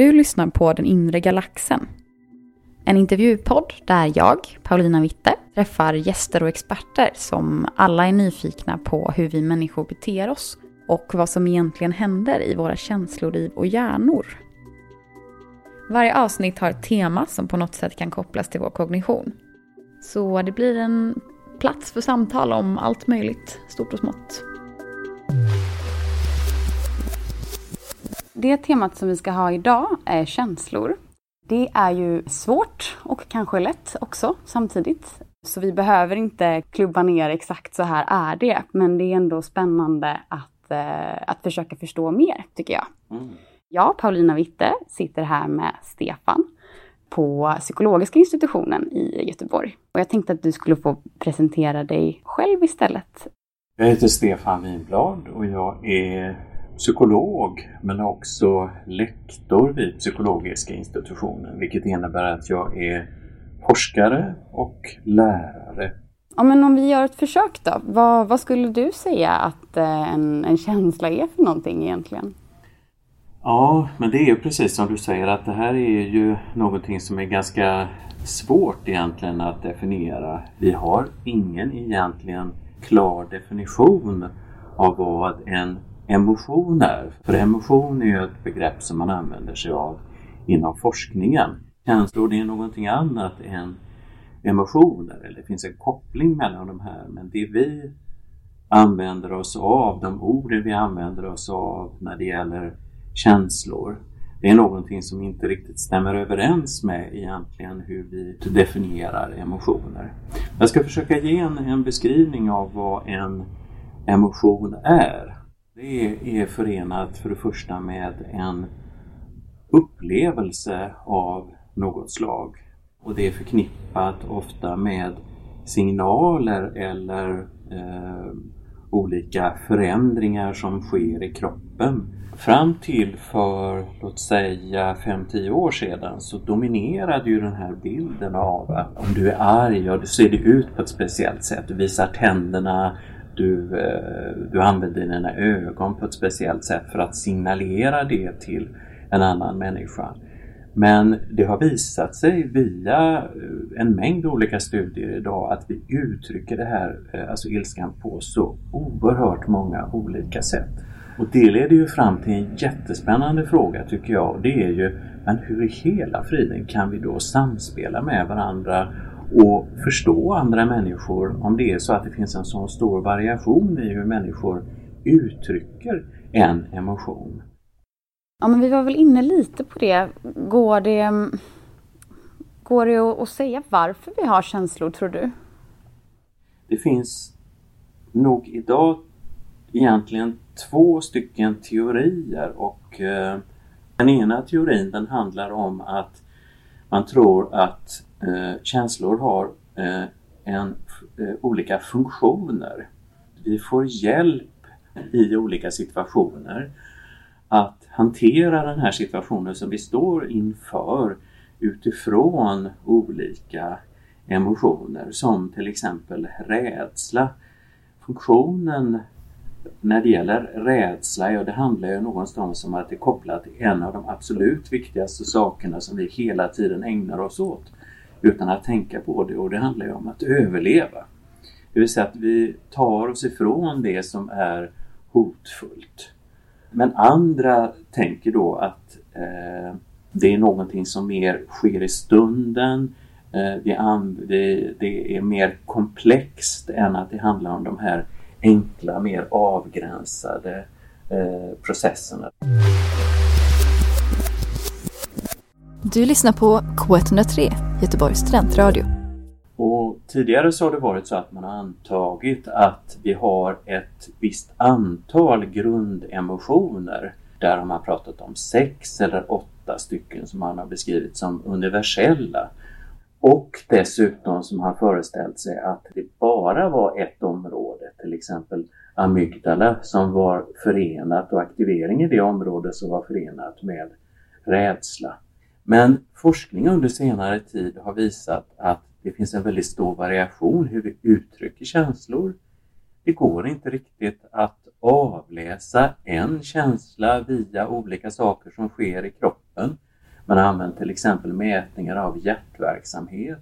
Du lyssnar på Den inre galaxen. En intervjupodd där jag, Paulina Witte, träffar gäster och experter som alla är nyfikna på hur vi människor beter oss och vad som egentligen händer i våra känsloliv och hjärnor. Varje avsnitt har ett tema som på något sätt kan kopplas till vår kognition. Så det blir en plats för samtal om allt möjligt, stort och smått. Det temat som vi ska ha idag är känslor. Det är ju svårt och kanske lätt också samtidigt. Så vi behöver inte klubba ner exakt så här är det. Men det är ändå spännande att, eh, att försöka förstå mer, tycker jag. Mm. Jag, Paulina Witte, sitter här med Stefan på psykologiska institutionen i Göteborg. Och jag tänkte att du skulle få presentera dig själv istället. Jag heter Stefan Winblad och jag är psykolog men också lektor vid psykologiska institutionen vilket innebär att jag är forskare och lärare. Ja, men om vi gör ett försök då. Vad, vad skulle du säga att eh, en, en känsla är för någonting egentligen? Ja, men det är ju precis som du säger att det här är ju någonting som är ganska svårt egentligen att definiera. Vi har ingen egentligen klar definition av vad en emotioner. För emotion är ju ett begrepp som man använder sig av inom forskningen. Känslor det är någonting annat än emotioner, eller det finns en koppling mellan de här. Men det vi använder oss av, de orden vi använder oss av när det gäller känslor, det är någonting som inte riktigt stämmer överens med egentligen hur vi definierar emotioner. Jag ska försöka ge en, en beskrivning av vad en emotion är. Det är förenat för det första med en upplevelse av något slag. Och det är förknippat ofta med signaler eller eh, olika förändringar som sker i kroppen. Fram till för, låt säga 5-10 år sedan så dominerade ju den här bilden av att om du är arg, ja, då ser det ut på ett speciellt sätt. Du visar tänderna, du, eh, du använder dina ögon på ett speciellt sätt för att signalera det till en annan människa. Men det har visat sig via eh, en mängd olika studier idag att vi uttrycker det här, eh, alltså ilskan, på så oerhört många olika sätt. Och det leder ju fram till en jättespännande fråga tycker jag. Det är ju, men hur i hela friden kan vi då samspela med varandra och förstå andra människor om det är så att det finns en så stor variation i hur människor uttrycker en emotion. Ja, men vi var väl inne lite på det. Går det, går det att säga varför vi har känslor, tror du? Det finns nog idag egentligen två stycken teorier och eh, den ena teorin den handlar om att man tror att eh, känslor har eh, en, eh, olika funktioner. Vi får hjälp i olika situationer att hantera den här situationen som vi står inför utifrån olika emotioner som till exempel rädsla. Funktionen när det gäller rädsla, ja det handlar ju någonstans om att det är kopplat till en av de absolut viktigaste sakerna som vi hela tiden ägnar oss åt utan att tänka på det och det handlar ju om att överleva. Det vill säga att vi tar oss ifrån det som är hotfullt. Men andra tänker då att eh, det är någonting som mer sker i stunden. Eh, det, det är mer komplext än att det handlar om de här enkla, mer avgränsade eh, processerna. Du lyssnar på K103, Göteborgs studentradio. Och tidigare så har det varit så att man har antagit att vi har ett visst antal grundemotioner. Där har man pratat om sex eller åtta stycken som han har beskrivit som universella. Och dessutom som han föreställt sig att det bara var ett område, till exempel amygdala, som var förenat och aktivering i det området som var förenat med rädsla. Men forskning under senare tid har visat att det finns en väldigt stor variation hur vi uttrycker känslor. Det går inte riktigt att avläsa en känsla via olika saker som sker i kroppen. Man har använt till exempel mätningar av hjärtverksamhet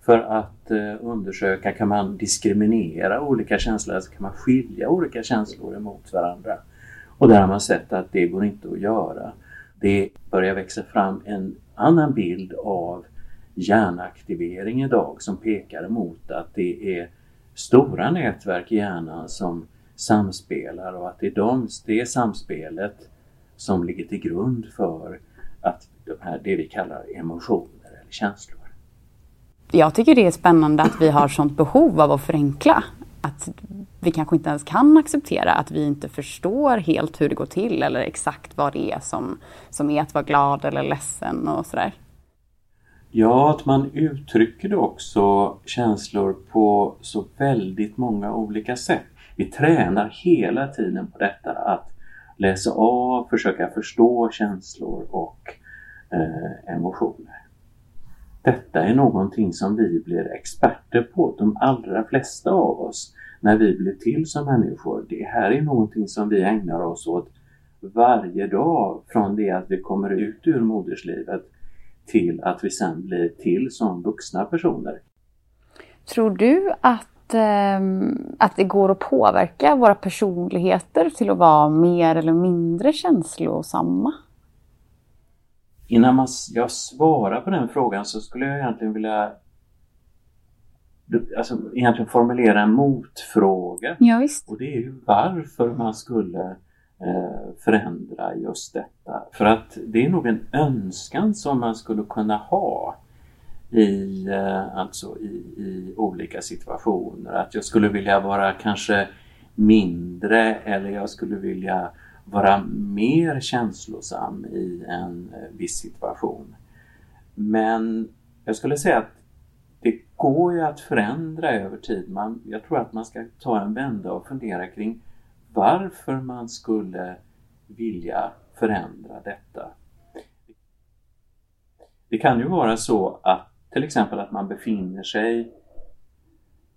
för att eh, undersöka, kan man diskriminera olika känslor, alltså kan man skilja olika känslor emot varandra? Och där har man sett att det går inte att göra. Det börjar växa fram en annan bild av hjärnaktivering idag som pekar emot att det är stora nätverk i hjärnan som samspelar och att det är de, det samspelet som ligger till grund för att här, det vi kallar emotioner eller känslor. Jag tycker det är spännande att vi har sånt behov av att förenkla. Att vi kanske inte ens kan acceptera att vi inte förstår helt hur det går till eller exakt vad det är som, som är att vara glad eller ledsen och sådär. Ja, att man uttrycker också känslor på så väldigt många olika sätt. Vi tränar hela tiden på detta att läsa av, försöka förstå känslor och Eh, emotioner. Detta är någonting som vi blir experter på, de allra flesta av oss, när vi blir till som människor. Det här är någonting som vi ägnar oss åt varje dag från det att vi kommer ut ur moderslivet till att vi sen blir till som vuxna personer. Tror du att, eh, att det går att påverka våra personligheter till att vara mer eller mindre känslosamma? Innan man, jag svarar på den frågan så skulle jag egentligen vilja alltså, egentligen formulera en motfråga. Ja, visst. Och det är ju varför man skulle eh, förändra just detta. För att det är nog en önskan som man skulle kunna ha i, eh, alltså i, i olika situationer. Att jag skulle vilja vara kanske mindre eller jag skulle vilja vara mer känslosam i en eh, viss situation. Men jag skulle säga att det går ju att förändra över tid. Man, jag tror att man ska ta en vända och fundera kring varför man skulle vilja förändra detta. Det kan ju vara så att till exempel att man befinner sig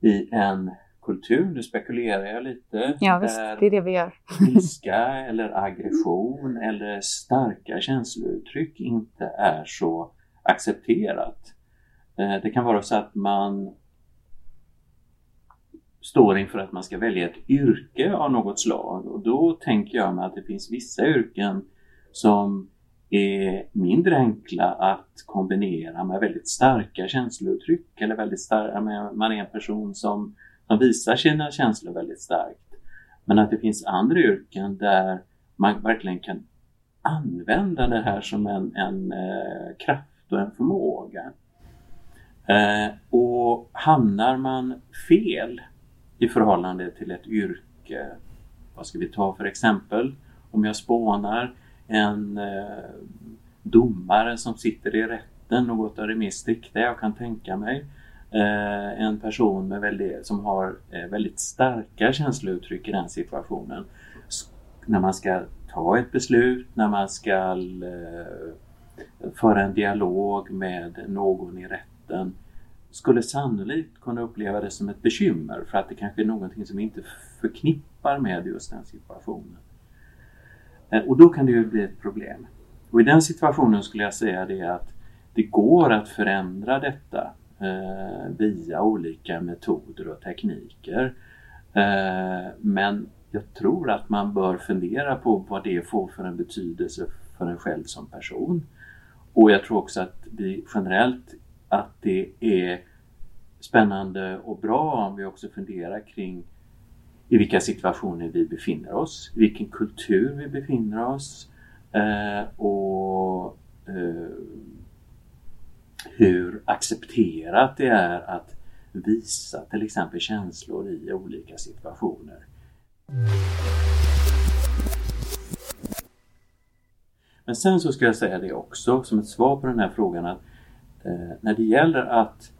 i en kultur, nu spekulerar jag lite. Ja visst, det är det vi gör. ilska eller aggression eller starka känslouttryck inte är så accepterat. Eh, det kan vara så att man står inför att man ska välja ett yrke av något slag och då tänker jag mig att det finns vissa yrken som är mindre enkla att kombinera med väldigt starka känslouttryck eller väldigt starka, man är en person som, man visar sina känslor väldigt starkt. Men att det finns andra yrken där man verkligen kan använda det här som en, en eh, kraft och en förmåga. Eh, och hamnar man fel i förhållande till ett yrke. Vad ska vi ta för exempel? Om jag spånar en eh, domare som sitter i rätten, något av det mest strikta jag kan tänka mig. Eh, en person med väldigt, som har eh, väldigt starka känslouttryck i den situationen. när man ska ta ett beslut, när man ska eh, föra en dialog med någon i rätten skulle sannolikt kunna uppleva det som ett bekymmer för att det kanske är någonting som vi inte förknippar med just den situationen. Eh, och då kan det ju bli ett problem. Och i den situationen skulle jag säga det att det går att förändra detta Eh, via olika metoder och tekniker. Eh, men jag tror att man bör fundera på vad det får för en betydelse för en själv som person. Och jag tror också att vi generellt att det är spännande och bra om vi också funderar kring i vilka situationer vi befinner oss, i vilken kultur vi befinner oss eh, och eh, hur accepterat det är att visa till exempel känslor i olika situationer. Men sen så ska jag säga det också som ett svar på den här frågan att eh, när det gäller att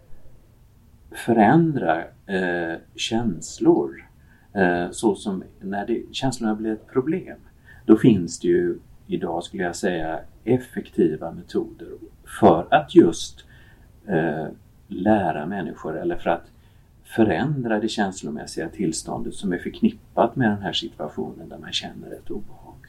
förändra eh, känslor eh, så som när det, känslorna blir ett problem. Då finns det ju idag skulle jag säga effektiva metoder för att just eh, lära människor eller för att förändra det känslomässiga tillståndet som är förknippat med den här situationen där man känner ett obehag.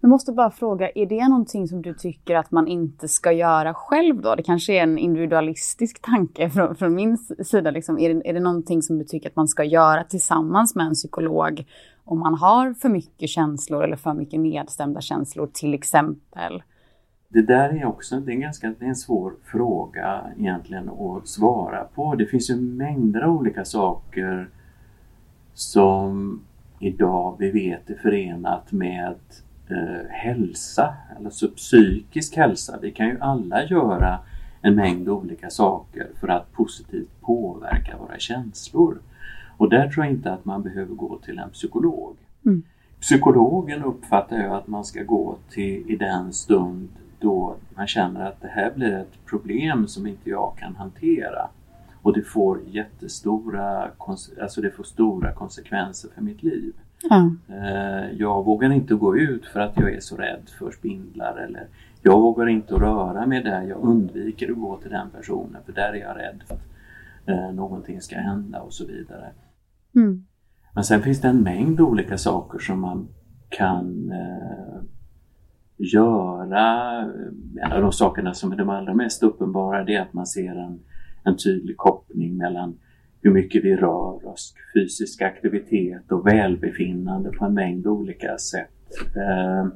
Jag måste bara fråga, är det någonting som du tycker att man inte ska göra själv då? Det kanske är en individualistisk tanke från, från min sida. Liksom. Är, det, är det någonting som du tycker att man ska göra tillsammans med en psykolog om man har för mycket känslor eller för mycket nedstämda känslor till exempel? Det där är också det är en ganska det är en svår fråga egentligen att svara på. Det finns ju mängder av olika saker som idag vi vet är förenat med eh, hälsa, alltså psykisk hälsa. Vi kan ju alla göra en mängd olika saker för att positivt påverka våra känslor. Och där tror jag inte att man behöver gå till en psykolog. Mm. Psykologen uppfattar jag att man ska gå till i den stund då man känner att det här blir ett problem som inte jag kan hantera. Och det får jättestora, alltså det får stora konsekvenser för mitt liv. Mm. Jag vågar inte gå ut för att jag är så rädd för spindlar eller jag vågar inte röra mig där. Jag undviker att gå till den personen för där är jag rädd för att eh, någonting ska hända och så vidare. Mm. Men sen finns det en mängd olika saker som man kan eh, göra. En av de sakerna som är de allra mest uppenbara det är att man ser en, en tydlig koppling mellan hur mycket vi rör oss, fysisk aktivitet och välbefinnande på en mängd olika sätt. Eh,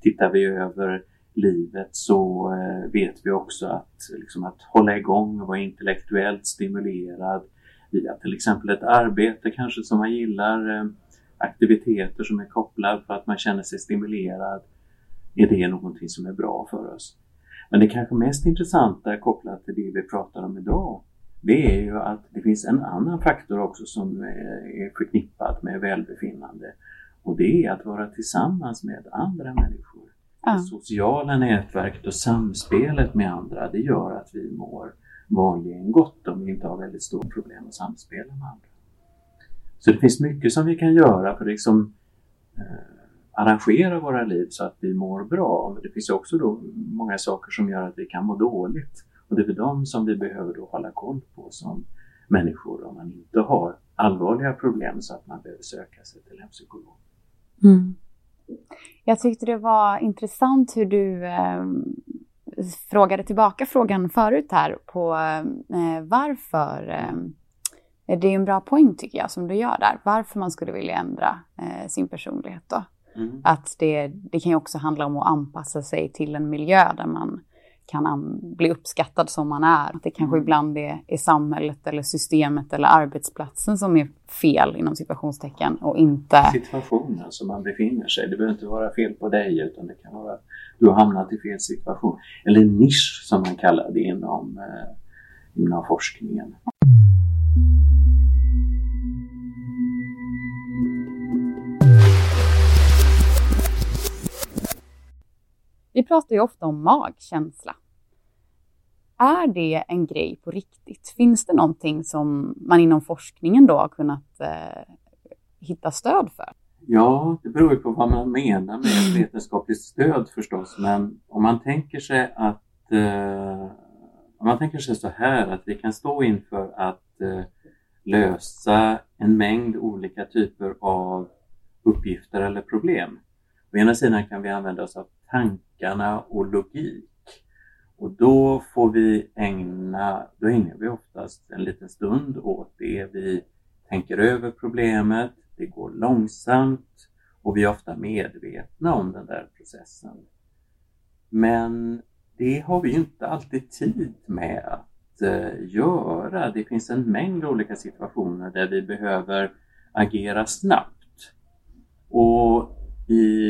tittar vi över livet så eh, vet vi också att, liksom, att hålla igång och vara intellektuellt stimulerad via till exempel ett arbete kanske som man gillar, eh, aktiviteter som är kopplade för att man känner sig stimulerad. Är det någonting som är bra för oss? Men det kanske mest intressanta kopplat till det vi pratar om idag det är ju att det finns en annan faktor också som eh, är förknippad med välbefinnande och det är att vara tillsammans med andra människor. Ja. Det sociala nätverket och samspelet med andra det gör att vi mår vanligen gott om vi inte har väldigt stora problem att samspela med andra. Så det finns mycket som vi kan göra för att liksom, eh, arrangera våra liv så att vi mår bra. Men det finns också då många saker som gör att vi kan må dåligt. Och det är för dem som vi behöver då hålla koll på som människor om man inte har allvarliga problem så att man behöver söka sig till en psykolog. Mm. Jag tyckte det var intressant hur du eh, frågade tillbaka frågan förut här på eh, varför. Eh, det är en bra poäng tycker jag som du gör där. Varför man skulle vilja ändra eh, sin personlighet då. Mm. Att det, det kan ju också handla om att anpassa sig till en miljö där man kan bli uppskattad som man är. Det kanske mm. ibland är, är samhället eller systemet eller arbetsplatsen som är fel inom situationstecken och inte... Situationen som man befinner sig. Det behöver inte vara fel på dig utan det kan vara att du har hamnat i fel situation. Eller nisch som man kallar det inom, eh, inom forskningen. Vi pratar ju ofta om magkänsla. Är det en grej på riktigt? Finns det någonting som man inom forskningen då har kunnat eh, hitta stöd för? Ja, det beror ju på vad man menar med vetenskapligt stöd förstås. Men om man tänker sig att eh, om man tänker sig så här att vi kan stå inför att eh, lösa en mängd olika typer av uppgifter eller problem. Å ena sidan kan vi använda oss av tankarna och logik. Och då får vi ägna, då ägnar vi oftast en liten stund åt det. Vi tänker över problemet, det går långsamt och vi är ofta medvetna om den där processen. Men det har vi inte alltid tid med att eh, göra. Det finns en mängd olika situationer där vi behöver agera snabbt. Och i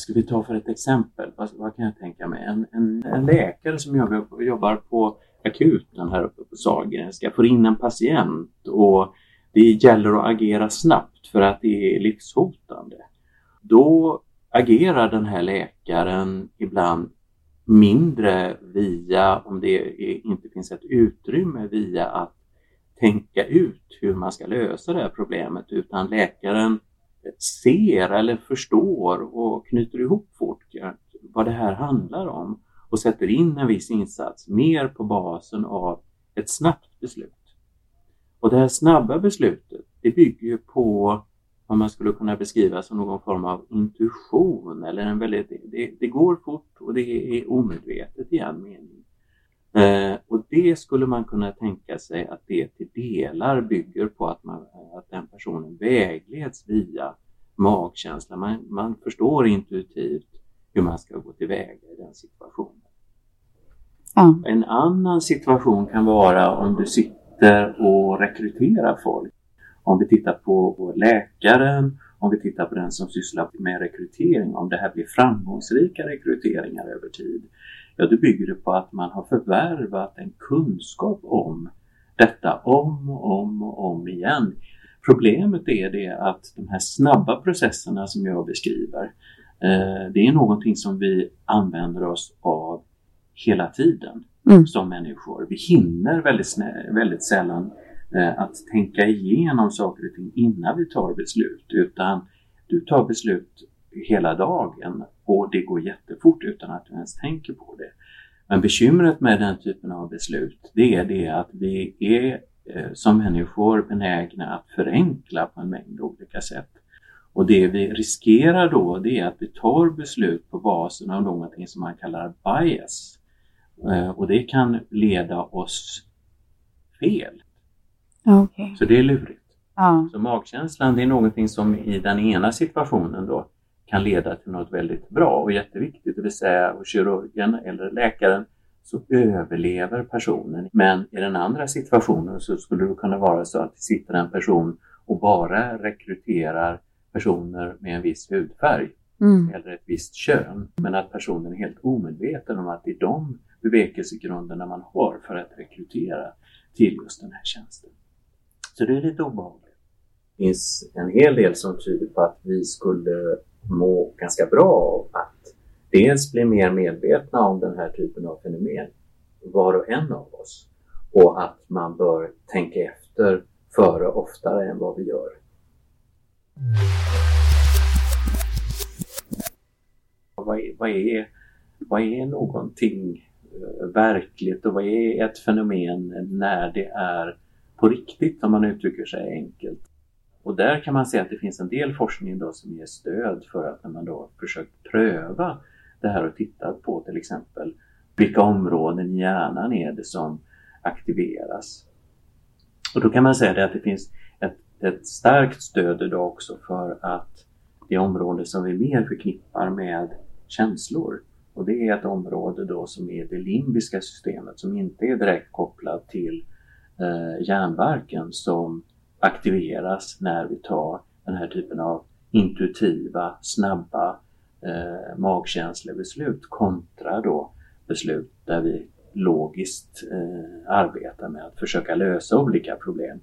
ska vi ta för ett exempel? Vad, vad kan jag tänka mig? En, en, en, läkare som jobbar, jobbar på akuten här uppe på Sahlgrenska får in en patient och det gäller att agera snabbt för att det är livshotande. Då agerar den här läkaren ibland mindre via, om det är, inte finns ett utrymme via att tänka ut hur man ska lösa det här problemet utan läkaren ser eller förstår och knyter ihop folk vad det här handlar om och sätter in en viss insats mer på basen av ett snabbt beslut. Och det här snabba beslutet det bygger på vad man skulle kunna beskriva som någon form av intuition eller en väldigt, det, det går fort och det är omedvetet i en mening. Eh, och det skulle man kunna tänka sig att det till delar bygger på att, man, att den personen vägleds via magkänsla. Man, man förstår intuitivt hur man ska gå tillväga i den situationen. Ja. En annan situation kan vara om du sitter och rekryterar folk. Om vi tittar på läkaren, om vi tittar på den som sysslar med rekrytering, om det här blir framgångsrika rekryteringar över tid. Ja, då bygger det på att man har förvärvat en kunskap om detta om och om och om igen. Problemet är det att de här snabba processerna som jag beskriver, eh, det är någonting som vi använder oss av hela tiden mm. som människor. Vi hinner väldigt, väldigt sällan Eh, att tänka igenom saker och ting innan vi tar beslut utan du tar beslut hela dagen och det går jättefort utan att du ens tänker på det. Men bekymret med den typen av beslut det är det att vi är eh, som människor benägna att förenkla på en mängd olika sätt. Och det vi riskerar då det är att vi tar beslut på basen av någonting som man kallar bias. Eh, och det kan leda oss fel. Okay. Så det är lurigt. Ja. Så magkänslan det är någonting som i den ena situationen då kan leda till något väldigt bra och jätteviktigt, det vill säga hos kirurgen eller läkaren så överlever personen. Men i den andra situationen så skulle det kunna vara så att det sitter en person och bara rekryterar personer med en viss hudfärg mm. eller ett visst kön. Men att personen är helt omedveten om att det är de bevekelsegrunderna man har för att rekrytera till just den här tjänsten. Så det är lite obehagligt. Det finns en hel del som tyder på att vi skulle må ganska bra av att dels bli mer medvetna om den här typen av fenomen, var och en av oss, och att man bör tänka efter före oftare än vad vi gör. Vad är, vad är, vad är någonting eh, verkligt och vad är ett fenomen när det är på riktigt om man uttrycker sig enkelt. Och där kan man se att det finns en del forskning då som ger stöd för att när man då försökt pröva det här och tittat på till exempel vilka områden i hjärnan är det som aktiveras. Och då kan man säga det att det finns ett, ett starkt stöd idag också för att det område som vi mer förknippar med känslor och det är ett område då som är det limbiska systemet som inte är direkt kopplat till eh, hjärnbarken som aktiveras när vi tar den här typen av intuitiva, snabba eh, magkänslebeslut kontra då beslut där vi logiskt eh, arbetar med att försöka lösa olika problem.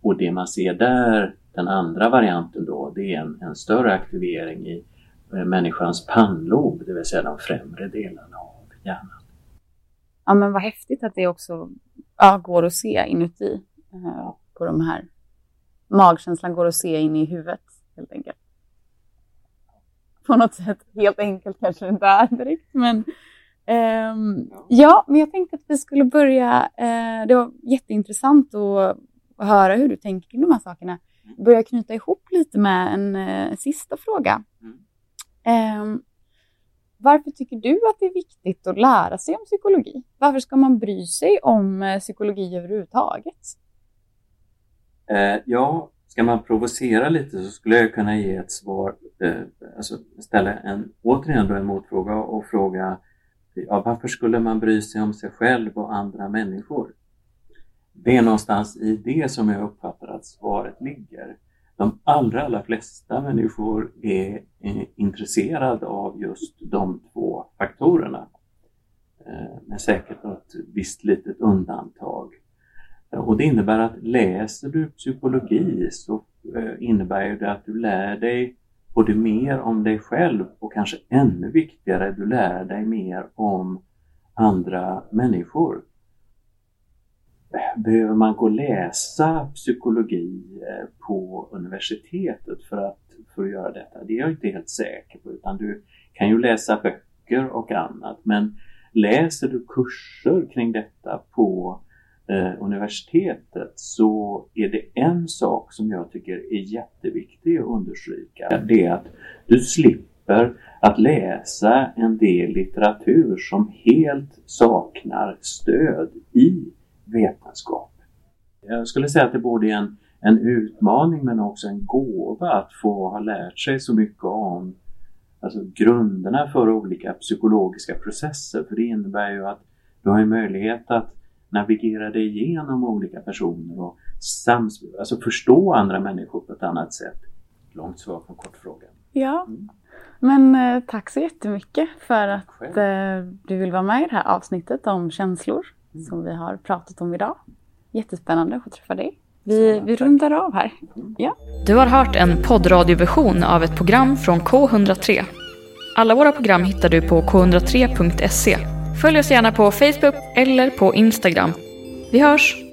Och det man ser där, den andra varianten då, det är en, en större aktivering i Eh, människans pannlob, det vill säga de främre delarna av hjärnan. Ja men vad häftigt att det också ja, går att se inuti eh, på de här. Magkänslan går att se in i huvudet helt enkelt. På något sätt, helt enkelt kanske det inte är direkt men ehm, ja, men jag tänkte att vi skulle börja, eh, det var jätteintressant att höra hur du tänker kring de här sakerna. Börja knyta ihop lite med en eh, sista fråga. Mm. Um, varför tycker du att det är viktigt att lära sig om psykologi? Varför ska man bry sig om eh, psykologi överhuvudtaget? Eh, ja, ska man provocera lite så skulle jag kunna ge ett svar, eh, alltså ställa en, återigen då en motfråga och fråga ja, varför skulle man bry sig om sig själv och andra människor? Det är någonstans i det som jag uppfattar att svaret ligger de allra, allra flesta människor är eh, intresserade av just de två faktorerna. Eh, säkert ett visst litet undantag. Och det innebär att läser du psykologi så eh, innebär det att du lär dig både mer om dig själv och kanske ännu viktigare, du lär dig mer om andra människor. Behöver man gå och läsa psykologi eh, på universitetet för att, för att göra detta? Det är jag inte helt säker på utan du kan ju läsa böcker och annat men läser du kurser kring detta på eh, universitetet så är det en sak som jag tycker är jätteviktig att understryka. Det är att du slipper att läsa en del litteratur som helt saknar stöd i vetenskap. Jag skulle säga att det både är en, en utmaning men också en gåva att få ha lärt sig så mycket om alltså grunderna för olika psykologiska processer. För det innebär ju att du har möjlighet att navigera dig igenom olika personer och sams alltså förstå andra människor på ett annat sätt. Långt svar på en kort fråga. Ja, mm. men eh, tack så jättemycket för att eh, du vill vara med i det här avsnittet om känslor mm. som vi har pratat om idag. Jättespännande att få träffa dig. Vi, vi rundar av här. Mm. Ja. Du har hört en poddradioversion av ett program från K103. Alla våra program hittar du på k103.se Följ oss gärna på Facebook eller på Instagram. Vi hörs!